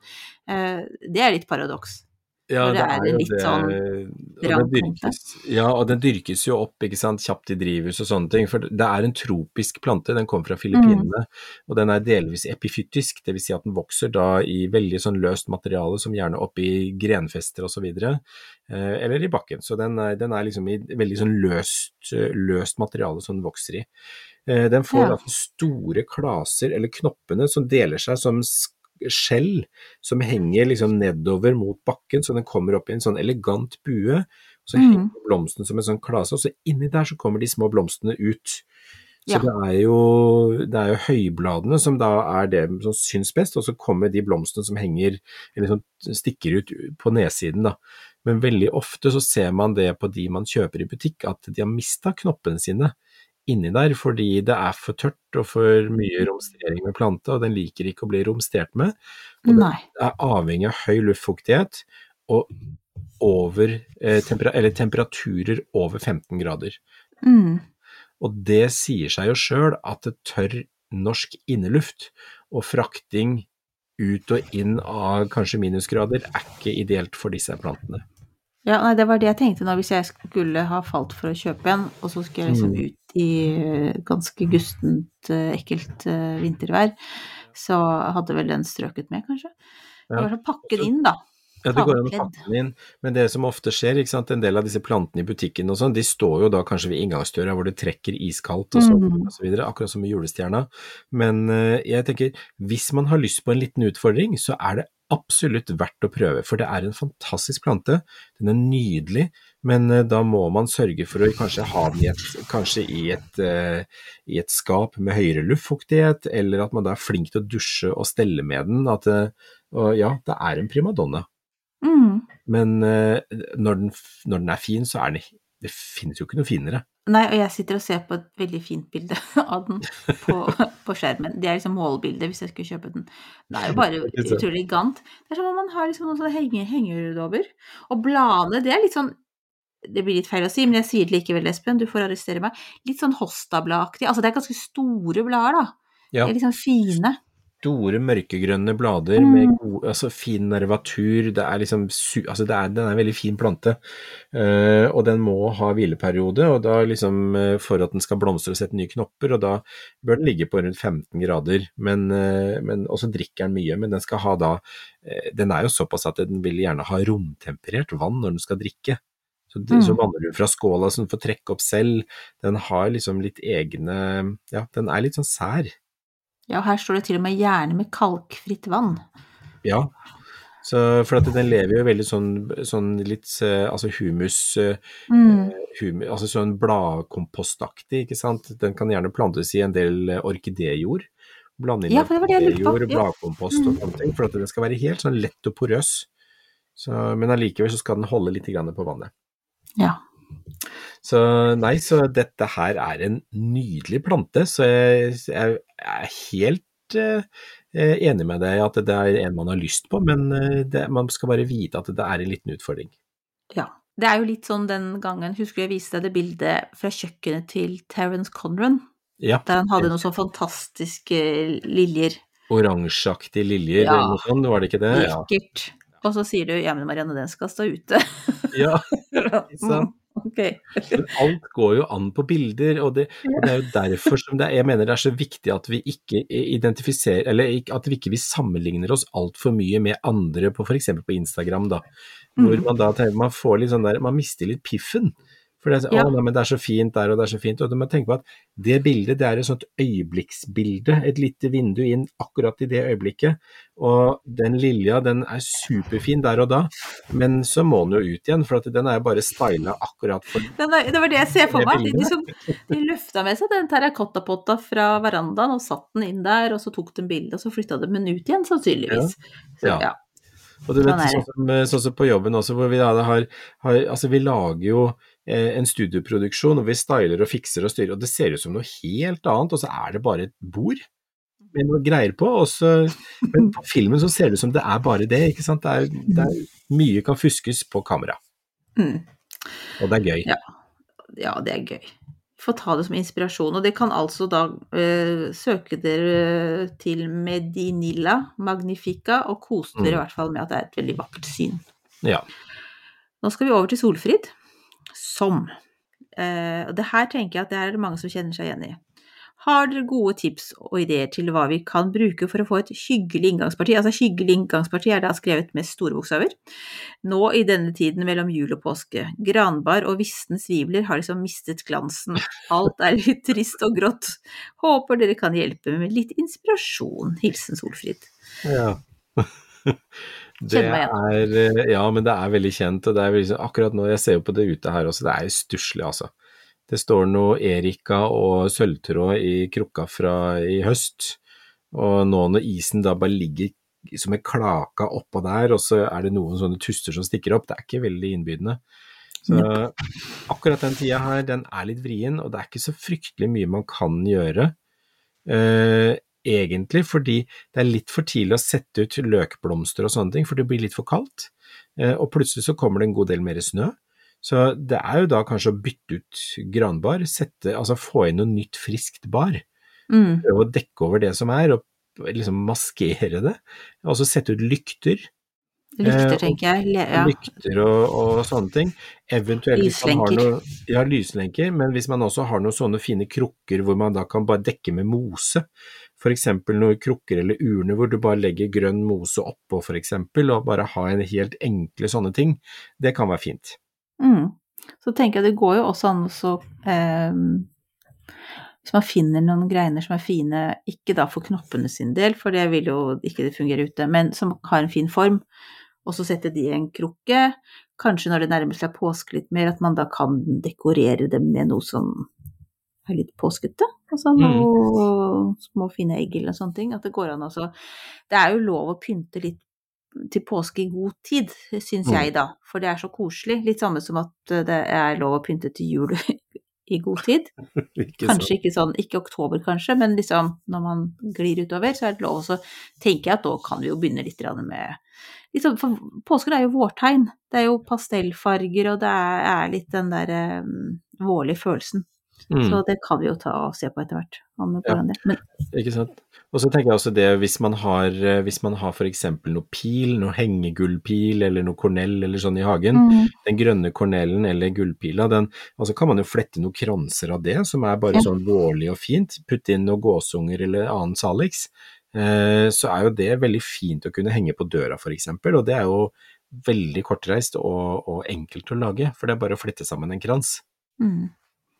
Uh, det er litt paradoks. Ja, det det er litt det. sånn dyrkes, ja, og den dyrkes jo opp ikke sant, kjapt i drivhus og sånne ting. For det er en tropisk plante, den kommer fra Filippinene. Og den er delvis epifytisk, dvs. Si at den vokser da i veldig sånn løst materiale, som gjerne oppi grenfester osv. Eh, eller i bakken. Så den er, den er liksom i veldig sånn løst, løst materiale som den vokser i. Eh, den får Ja. da store klaser, eller knoppene, som deler seg som skjell som henger liksom nedover mot bakken, så den kommer opp i en sånn elegant bue. Så Mm. henger blomsten som en sånn klase, og så inni der så kommer de små blomstene ut. Så Ja. det er jo, det er jo høybladene som da er det som syns best, og så kommer de blomstene som henger, eller som stikker ut på nedsiden, da. Men veldig ofte så ser man det på de man kjøper i butikk, at de har mista knoppene sine inni der fordi det er for tørt og for mye romstering med plante, og den liker ikke å bli romstert med. Og den Nei. er avhengig av høy luftfuktighet og over, eh, tempera eller temperaturer over 15 grader. Mm. Og det sier seg jo sjøl at det tørr norsk inneluft og frakting ut og inn av kanskje minusgrader er ikke ideelt for disse plantene. Ja, nei, det var det jeg tenkte nå, hvis jeg skulle ha falt for å kjøpe en, og så skulle jeg liksom Mm. ut i eh, ganske gustent, eh, ekkelt eh, vintervær, så hadde vel den strøket med, kanskje. Ja. sånn pakke den inn, da. Ja, det går an å pakke den inn, men det som ofte skjer, ikke sant, en del av disse plantene i butikken og sånn, de står jo da kanskje ved inngangsdøra hvor det trekker iskaldt og så, mm. og så videre, akkurat som med julestjerna. Men jeg tenker, hvis man har lyst på en liten utfordring, så er det absolutt verdt å prøve, for det er en fantastisk plante. Den er nydelig, men eh, da må man sørge for å kanskje ha den i et, kanskje i et, uh, i et skap med høyere luftfuktighet, eller at man da er flink til å dusje og stelle med den. At, uh, ja, det er en primadonna. Mm. Men uh, når, den, når den er fin, så er den Det finnes jo ikke noe finere. Nei, og jeg sitter og ser på et veldig fint bilde av den på, på skjermen. Det er liksom målbildet hvis jeg skulle kjøpe den. Den er jo bare utrolig elegant. Det er som om man har liksom noen sånne henge, hengerudover. Og bladene, det er litt sånn det blir litt feil å si, men jeg sier det likevel, Espen, du får arrestere meg. Litt sånn Hosta-bladaktig. Altså, det er ganske store blader, da. Ja. De er liksom fine. Store, mørkegrønne blader Mm. med god, altså fin nervatur. Det er liksom altså det er, Den er en veldig fin plante. uh, og den må ha hvileperiode, og da liksom eh, for at den skal blomstre og sette nye knopper. Og da bør den ligge på rundt 15 grader. Men, uh, men Og så drikker den mye, men den skal ha da uh, Den er jo såpass at den vil gjerne ha romtemperert vann når den skal drikke. Så, mm. så Mm. vanner du fra skåla så den får trekke opp selv. Den har liksom litt egne Ja, den er litt sånn sær. Ja, og her står det til og med gjerne med kalkfritt vann. Ja. Så, for at den lever jo veldig sånn, sånn litt eh, altså humus, eh, Mm. humus altså sånn bladkompostaktig, ikke sant. Den kan gjerne plantes i en del orkidejord. Blande inn Ja, orkidéjord, bladkompost og sånne ting, for at den skal være helt sånn lett og porøs. Så, men allikevel så skal den holde litt på vannet. Ja. Så nei, så dette her er en nydelig plante, så jeg, jeg er helt eh, enig med deg at det er en man har lyst på, men eh, det, man skal bare vite at det er en liten utfordring. Ja. Det er jo litt sånn den gangen, husker du jeg viste deg det bildet fra kjøkkenet til Terence Conran, Ja, der han hadde noen sånn fantastiske liljer. oransjeaktige liljer Ja. eller noe sånt, var det ikke det? Ja. Lekkert. Og så sier du ja, men Marianne, den skal stå ute. ja. sant. Ok. Men alt går jo an på bilder, og det, og det er jo derfor som det er, jeg mener det er så viktig at vi ikke identifiserer, eller at vi ikke vi sammenligner oss altfor mye med andre på f.eks. på Instagram, da. Hvor Mm. man da man får litt sånn der, man mister litt piffen. For det Ja. å, nei, men det er så fint der, og det er så fint. Og du må tenke på at det bildet, det er et sånt øyeblikksbilde. Et lite vindu inn akkurat i det øyeblikket. Og den lilja, den er superfin der og da, men så må den jo ut igjen, for at den er jo bare styla akkurat for Den er- Det var det jeg ser for meg. De, liksom, de løfta med seg den terrakottapotta fra verandaen og satt den inn der, og så tok de bildet, og så flytta de den ut igjen, sannsynligvis. Så, Ja. ja. Og du vet, Sånn sånn som, sånn som på jobben også, hvor vi da har, har Altså, vi lager jo en studioproduksjon, og vi styler og fikser og styrer, og det ser ut som noe helt annet, og så er det bare et bord med noe greier på, og så Men på filmen så ser det ut som det er bare det, ikke sant. Det er, det er mye kan fuskes på kamera, Mm. og det er gøy. Ja. ja, det er gøy. Få ta det som inspirasjon. Og det kan altså da eh, søke dere til Medinilla Magnifica og kose dere i Mm. hvert fall med at det er et veldig vakkert syn. Ja. Nå skal vi over til solfrid, som eh, Og det her tenker jeg at det er det mange som kjenner seg igjen i. Har dere gode tips og ideer til hva vi kan bruke for å få et hyggelig inngangsparti? Altså hyggelig inngangsparti er da skrevet med store bokstaver. Nå i denne tiden mellom jul og påske. Granbar og visne svibler har liksom mistet glansen. Alt er litt trist og grått. Håper dere kan hjelpe med litt inspirasjon. Hilsen Solfrid. Ja. Det er, eh, ja, men det er veldig kjent. og det er veldig, sånn- akkurat nå, Jeg ser jo på det ute her også, det er stusslig, altså. Det står noe Erika og sølvtråd i krukka fra i høst, og nå når isen da bare ligger som en klaka oppå der, og så er det noen sånne tuster som stikker opp, det er ikke veldig innbydende. Så akkurat den tida her, den er litt vrien, og det er ikke så fryktelig mye man kan gjøre. Eh, egentlig fordi det er litt for tidlig å sette ut løkblomster og sånne ting, for det blir litt for kaldt. Eh, og plutselig så kommer det en god del mer snø. Så det er jo da kanskje å bytte ut granbar, sette, altså få inn noe nytt friskt bar. Mm. Prøve å dekke over det som er, og liksom maskere det. Og så sette ut lykter. Lykter, Eh, tenker jeg. Ja. Lykter og, og sånne ting. Eventuelt Lyslenker. noe Ja, lyslenker, men hvis man også har noen sånne fine krukker hvor man da kan bare dekke med mose, f.eks. noen krukker eller urner hvor du bare legger grønn mose oppå f.eks., og bare ha en helt enkle sånne ting, det kan være fint. Mm. Så tenker jeg det går jo også an å eh, Hvis man finner noen greiner som er fine, ikke da for knoppene sin del, for det vil jo ikke det fungere ute, men som har en fin form, og så setter de i en krukke. Kanskje når det nærmer seg påske litt mer, at man da kan dekorere dem med noe som er litt påskete. Altså noe små fine egg eller sånne ting. At det går an også Det er jo lov å pynte litt til påske i god tid, syns Mm. jeg da, for det er så koselig. Litt samme som at det er lov å pynte til jul i god tid. Ikke Kanskje ikke sånn, ikke oktober kanskje, men liksom når man glir utover, så er det lov. Og så tenker jeg at da kan vi jo begynne litt med liksom, For påsken er jo vårtegn. Det er jo pastellfarger, og det er, er litt den der um, vårlige følelsen. Mm. Så det kan vi jo ta og se på etter hvert. Ja. Men Ikke sant. Og så tenker jeg også det hvis man har, eh, hvis man har f.eks. noe pil, noe hengegullpil eller noe kornell eller sånn i hagen, mm, den grønne kornellen eller gullpila, den, altså kan man jo flette noen kranser av det, som er bare Ja. sånn vårlig og fint, putte inn noen gåsunger eller annen salix, eh, så er jo det veldig fint å kunne henge på døra eksempel, og det er jo veldig kortreist og, og enkelt å lage, for det er bare å flette sammen en krans. mm.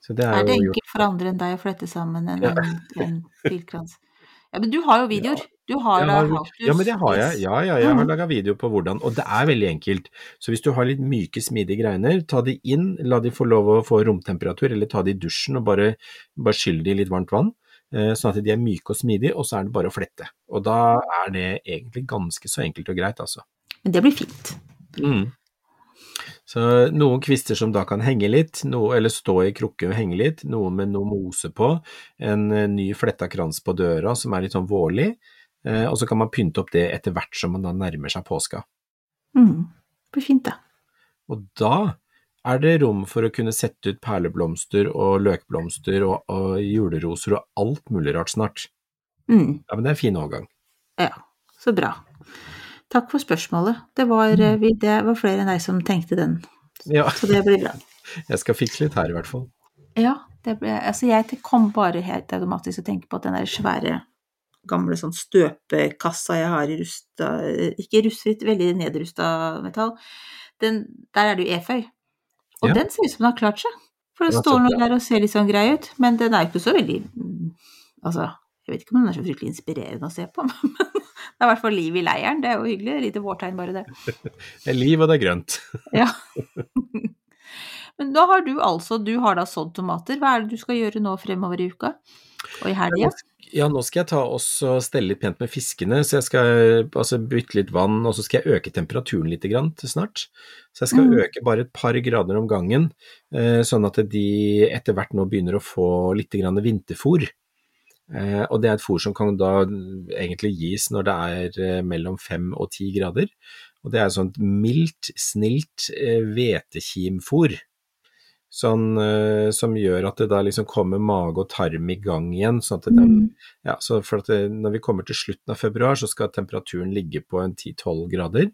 Så det er, Er det enkelt for andre enn deg å flette sammen en, Ja. en, en? Ja, men du har jo videoer. Du har har, how ja, men det har jeg. Ja, ja, jeg har Mhm. laga video på hvordan, og det er veldig enkelt. Så hvis du har litt myke, smidige greiner, ta de inn, la de få lov å få romtemperatur, eller ta de i dusjen og bare, bare skyll de i litt varmt vann, eh, sånn at de er myke og smidige, og så er det bare å flette. Og da er det egentlig ganske så enkelt og greit, altså. Men det blir fint. Mm. Så noen kvister som da kan henge litt, noe, eller stå i krukke og henge litt, noen med noe mose på, en eh, ny fletta krans på døra som er litt sånn vårlig, eh, og så kan man pynte opp det etter hvert som man da nærmer seg påska. Mm. Det blir fint, da. Og da er det rom for å kunne sette ut perleblomster og løkblomster og, og juleroser og alt mulig rart snart. Mm. Ja, men det er en fin overgang. Ja, så bra. Takk for spørsmålet. Det var, vi- det var flere enn deg som tenkte den, Ja, så det blir bra. jeg skal fikse litt her i hvert fall. Ja, det ble, altså jeg kom bare helt automatisk til å tenke på at den der svære, gamle sånn støpekassa jeg har i rusta, ikke rustfritt, veldig nedrusta metall, den, der er det jo eføy. Og Ja. den ser ut som den har klart seg. For den står noe nå der og ser litt sånn grei ut, men den er jo ikke så veldig mm, Altså, jeg vet ikke om den er så fryktelig inspirerende å se på, men det er i hvert fall liv i leiren. Det er jo hyggelig. Lite vårtegn, bare det. Det er liv, og det er grønt. Ja. Men da har du altså, du har da sådd tomater. Hva er det du skal gjøre nå fremover i uka? Og i helga? Ja, nå skal jeg ta også stelle litt pent med fiskene, så jeg skal altså, bytte litt vann, og så skal jeg øke temperaturen litt grann til snart. Så jeg skal Mm. øke bare et par grader om gangen, eh, sånn at de etter hvert nå begynner å få litt grann vinterfôr. Eh, og det er et fôr som kan da egentlig gis når det er eh, mellom fem og ti grader. Og det er et sånt mildt, snilt eh, hvetekimfôr. Sånn, som gjør at det da liksom kommer mage og tarm i gang igjen. sånn at det, Mm. ja, så for at det, Når vi kommer til slutten av februar, så skal temperaturen ligge på en 10-12 grader.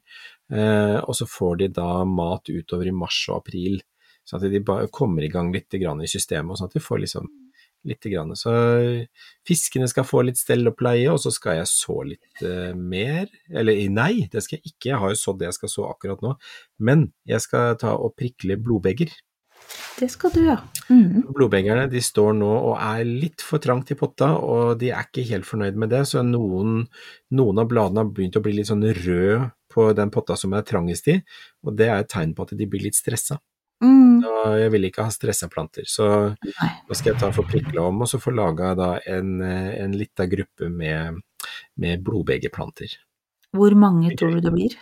Eh, og så får de da mat utover i mars og april, sånn at de bare kommer i gang litt i systemet, og sånn at de får liksom litt grann. Så fiskene skal få litt stell og pleie, og så skal jeg så litt uh, mer. Eller nei, det skal jeg ikke, jeg har jo sådd det jeg skal så akkurat nå. Men jeg skal ta og prikle blodbeger. Det skal du, ja. Mm. Blodbegerne de står nå og er litt for trangt i potta, og de er ikke helt fornøyd med det, så noen, noen av bladene har begynt å bli litt sånn rød på den potta som er trangest i, og det er et tegn på at de blir litt stressa. Mm. Og jeg vil ikke ha stressa planter, så Nei. da skal jeg ta for prikla om, og så få laga da en, eh, en lita gruppe med, med blodbegerplanter. Hvor mange tror du det blir?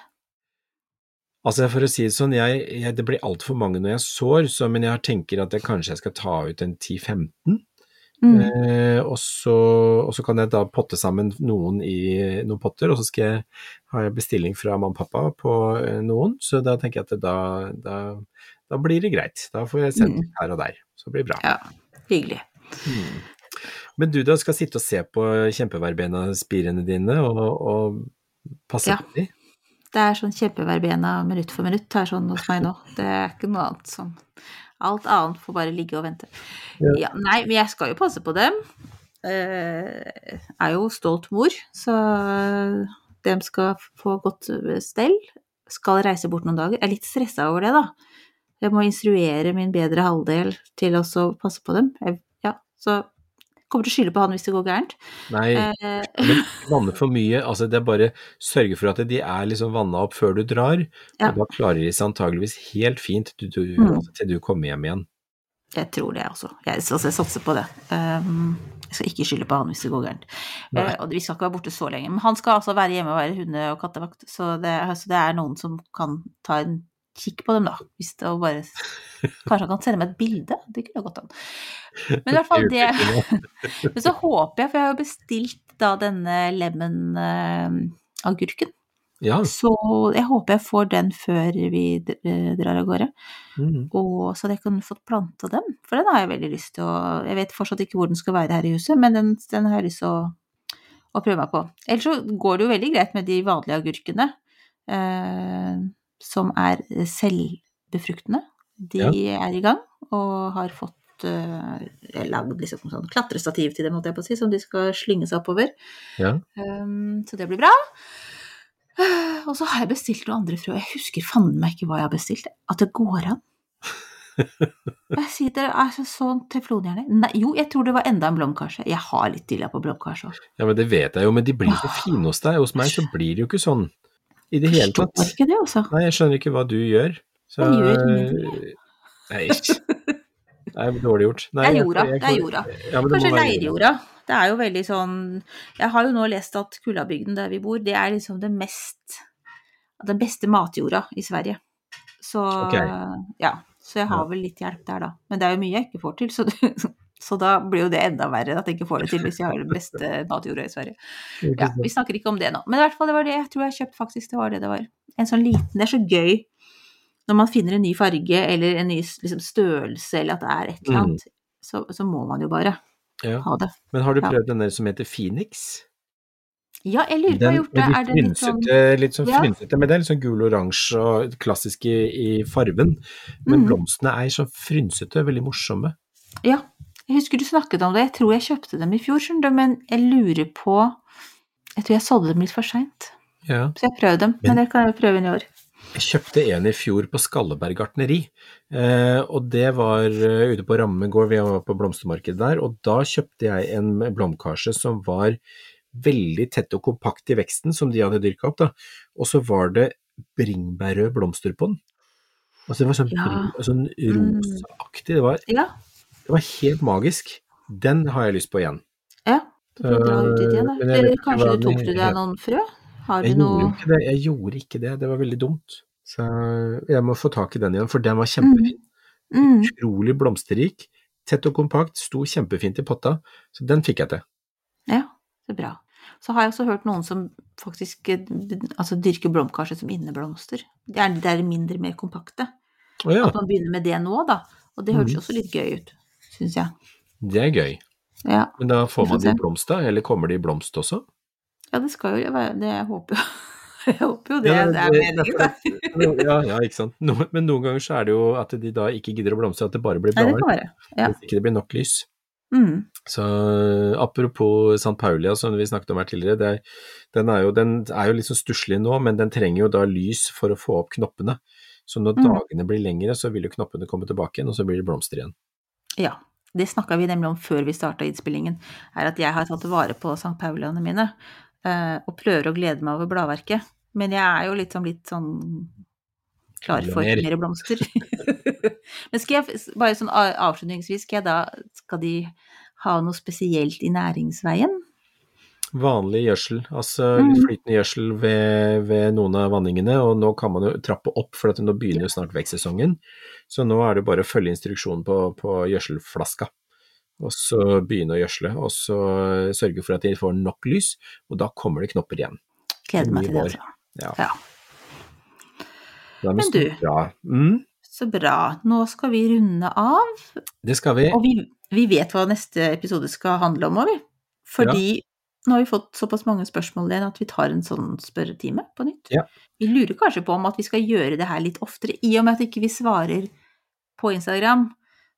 Altså For å si det sånn, jeg, jeg, det blir altfor mange når jeg sår, så, men jeg tenker at jeg kanskje jeg skal ta ut en 10-15. Mm. Eh, og, så, og så kan jeg da potte sammen noen i noen potter, og så skal jeg, har jeg bestilling fra mamma og pappa på eh, noen, så da tenker jeg at da, da, da blir det greit. Da får jeg sendt Mm. her og der, så det blir bra. Ja, hyggelig. Mm. Men du da skal sitte og se på kjempeverbena-spirene dine og, og passe Ja. på dem? Det er sånn kjempeverbena minutt for minutt det er sånn hos meg nå. Det er ikke noe annet som Alt annet får bare ligge og vente. Ja. Ja, nei, men jeg skal jo passe på dem. Jeg er jo stolt mor, så dem skal få godt stell. Skal reise bort noen dager. Jeg er litt stressa over det, da. Jeg må instruere min bedre halvdel til også å passe på dem. Jeg, ja, så kommer til å skylde på han hvis det går gærent. Nei, Eh, men vanne for mye, altså det er bare sørge for at de er liksom vanna opp før du drar, Ja. og da klarer de seg antageligvis helt fint du, du, Mm. altså, til du kommer hjem igjen. Jeg tror det også. Jeg, altså, jeg satser på det. Um, jeg skal ikke skylde på han hvis det går gærent. Eh, og vi skal ikke være borte så lenge. Men han skal altså være hjemme og være hunde- og kattevakt, så det, så det er noen som kan ta en kikk på dem, da. Hvis det var bare Kanskje han kan sende meg et bilde? Det kunne gått an. Men i hvert fall det Men så håper jeg, for jeg har jo bestilt da denne lemon-agurken. Ja. Så jeg håper jeg får den før vi eh, drar av gårde. Mm. Og så hadde jeg kunne fått planta den, for den har jeg veldig lyst til å Jeg vet fortsatt ikke hvor den skal være her i huset, men den, den har jeg lyst til å, å prøve meg på. Ellers så går det jo veldig greit med de vanlige agurkene, eh, som er selvbefruktende. De er i gang, og har fått uh, lagd liksom sånn klatrestativ til dem, jeg på å si, som de skal slynge seg oppover. Ja. Um, så det blir bra. Og så har jeg bestilt noen andre frø. Jeg husker fanden meg ikke hva jeg har bestilt. At det går an. Jeg sier det er sånn teflonhjerne. Nei, jo, jeg tror det var enda en blomkarse. Jeg har litt dilla på blomkarse òg. ja, men det vet jeg jo, men de blir så fine hos deg. Hos meg så blir det jo ikke sånn i det hele tatt. Forstår ikke det, altså. Nei, jeg skjønner ikke hva du gjør. Så, Jeg gjør ingenting, Nei, er dårlig gjort. Nei, Det er jeg- jorda, jeg- det er jorda. Ja, det Kanskje leirjorda. Det er jo veldig sånn Jeg har jo nå lest at Kullabygden der vi bor, det er liksom det mest Den beste matjorda i Sverige. Så okay. ja. Så jeg har vel litt hjelp der, da. Men det er jo mye jeg ikke får til, så, det, så da blir jo det enda verre at jeg ikke får det til hvis jeg har det beste matjorda i Sverige. Ja, vi snakker ikke om det nå. Men i hvert fall, det var det jeg tror jeg kjøpte faktisk. Det var det det var. En sånn liten Det er så gøy når man finner en ny farge eller en ny liksom, størrelse eller at det er et eller Mm. annet. Så, så må man jo bare Ja. ha det. Men har du Ja. prøvd den der som heter Phoenix? Ja, jeg lurer på om jeg har gjort det. Er det litt sånn litt sånn Ja. frynsete med det, litt sånn gul-oransje og klassisk i, i farven. Men mm. blomstene er sånn frynsete, veldig morsomme. Ja. Jeg husker du snakket om det. Jeg tror jeg kjøpte dem i fjor, skjønner du, men jeg lurer på Jeg tror jeg solgte dem litt for seint. Ja. Så jeg prøvde dem. Men det kan jeg prøve inn i år. Jeg kjøpte en i fjor på Skalleberg gartneri, eh, og det var eh, ute på Ramme gård, vi var på blomstermarkedet der, og da kjøpte jeg en blomkarse som var veldig tett og kompakt i veksten, som de hadde dyrka opp, da, og så var det bringebærrøde blomster på den. Altså det var sånn, Ja. sånn rosaaktig, det var, Ja. Det var helt magisk. Den har jeg lyst på igjen. ja. Du får dra ut i igjen, da. Jeg ikke Kanskje du tok du deg noen frø? Har du Jeg noe det. jeg gjorde ikke det, det var veldig dumt. Så jeg må få tak i den igjen, for den var kjempefin. mm. utrolig blomsterrik, tett og kompakt, sto kjempefint i potta, så den fikk jeg til. Ja, det er bra. Så har jeg også hørt noen som faktisk eh, altså, dyrker blomkarset som inneblomster. Det er, det er mindre, mer kompakte. Oh, ja, At man begynner med det nå, da. Og det hørtes mm. også litt gøy ut, syns jeg. det er gøy. Ja. Men da får man de blomst da, eller kommer de i blomst også? ja, det skal jo være det jeg håper jo. Jeg håper jo det, Ja, det er meningen. Ja, ja, ikke sant. No, men noen ganger så er det jo at de da ikke gidder å blomstre, at det bare blir det blader. være. Ja. Hvis ikke det blir nok lys. Mm. Så apropos St. Paulia, som vi snakket om her tidligere, det den, er jo, den er jo litt liksom stusslig nå, men den trenger jo da lys for å få opp knoppene. Så når Mm. dagene blir lengre, så vil jo knoppene komme tilbake igjen, og så blir det blomster igjen. Ja. Det snakka vi nemlig om før vi starta innspillingen, er at jeg har tatt vare på St. Pauliaene mine, eh, og prøver å glede meg over bladverket. Men jeg er jo litt sånn, litt sånn klar for mer. mer blomster. Men skal jeg, bare sånn avslutningsvis, skal jeg da, skal de ha noe spesielt i næringsveien? Vanlig gjødsel, altså Mm. flytende gjødsel ved, ved noen av vanningene, og nå kan man jo trappe opp, for nå begynner jo snart vekstsesongen. Så nå er det bare å følge instruksjonen på, på gjødselflaska, og så begynne å gjødsle, og så sørge for at de får nok lys, og da kommer det knopper igjen. Gleder meg til det, altså. Ja. Ja. Men du- bra. Mm, Så bra. Nå skal vi runde av. det skal vi. Og vi, vi vet hva neste episode skal handle om òg, vi. Fordi nå har vi fått såpass mange spørsmål igjen at vi tar en sånn spørretime på nytt. Ja. Vi lurer kanskje på om at vi skal gjøre det her litt oftere, i og med at ikke vi svarer på Instagram.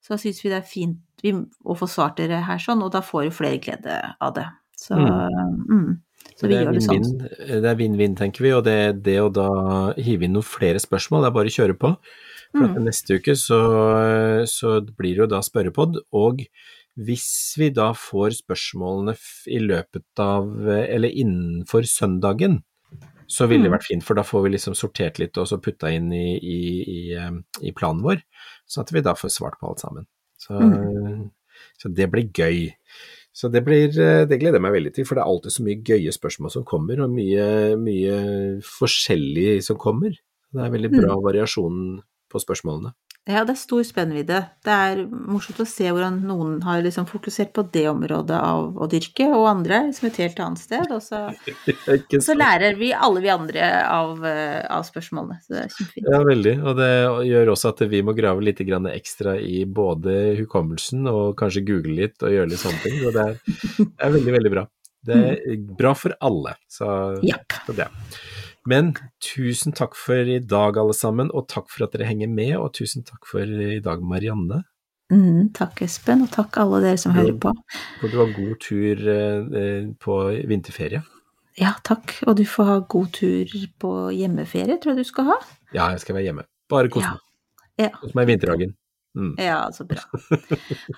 Så syns vi det er fint å få svart dere her sånn, og da får jo flere glede av det. Så, mm. så vi det, er det sånn. vinn-vinn, det er vinn-vinn, tenker vi, og det, det å da hive inn noen flere spørsmål, det er bare å kjøre på. For at Mm. neste uke så, så blir det jo da spørrepod, og hvis vi da får spørsmålene i løpet av, eller innenfor søndagen, så ville det Mm. vært fint, for da får vi liksom sortert litt og så putta inn i, i, i, eh, i planen vår, sånn at vi da får svart på alt sammen. Så, Mm. så det blir gøy. Så det blir, eh, det gleder jeg meg veldig til, for det er alltid så mye gøye spørsmål som kommer, og mye, mye forskjellig som kommer. Det er veldig bra variasjon på spørsmålene. Ja, det er stor spennvidde. Det er morsomt å se hvordan noen har liksom fokusert på det området av å dyrke, og andre som et helt annet sted. Og så, så lærer vi alle vi andre av, eh, av spørsmålene. Så det er kjempefint. Ja, veldig. Og det gjør også at vi må grave litt grann ekstra i både hukommelsen og kanskje google litt og gjøre litt sånne ting. Og det er, det er veldig, veldig bra. Det er bra for alle. Så, Japp. så det. Men tusen takk for i dag, alle sammen, og takk for at dere henger med, og tusen takk for i dag, Marianne. Mm, takk, Espen, og takk alle dere som hører på. Og du har god tur eh, på vinterferie. Ja, takk. Og du får ha god tur på hjemmeferie, tror jeg du skal ha. Ja, jeg skal være hjemme. Bare kos meg. Ja. Kos meg i vinterhagen. Mm. Ja, så bra.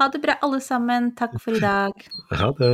Ha det bra, alle sammen. Takk for i dag. Ha det.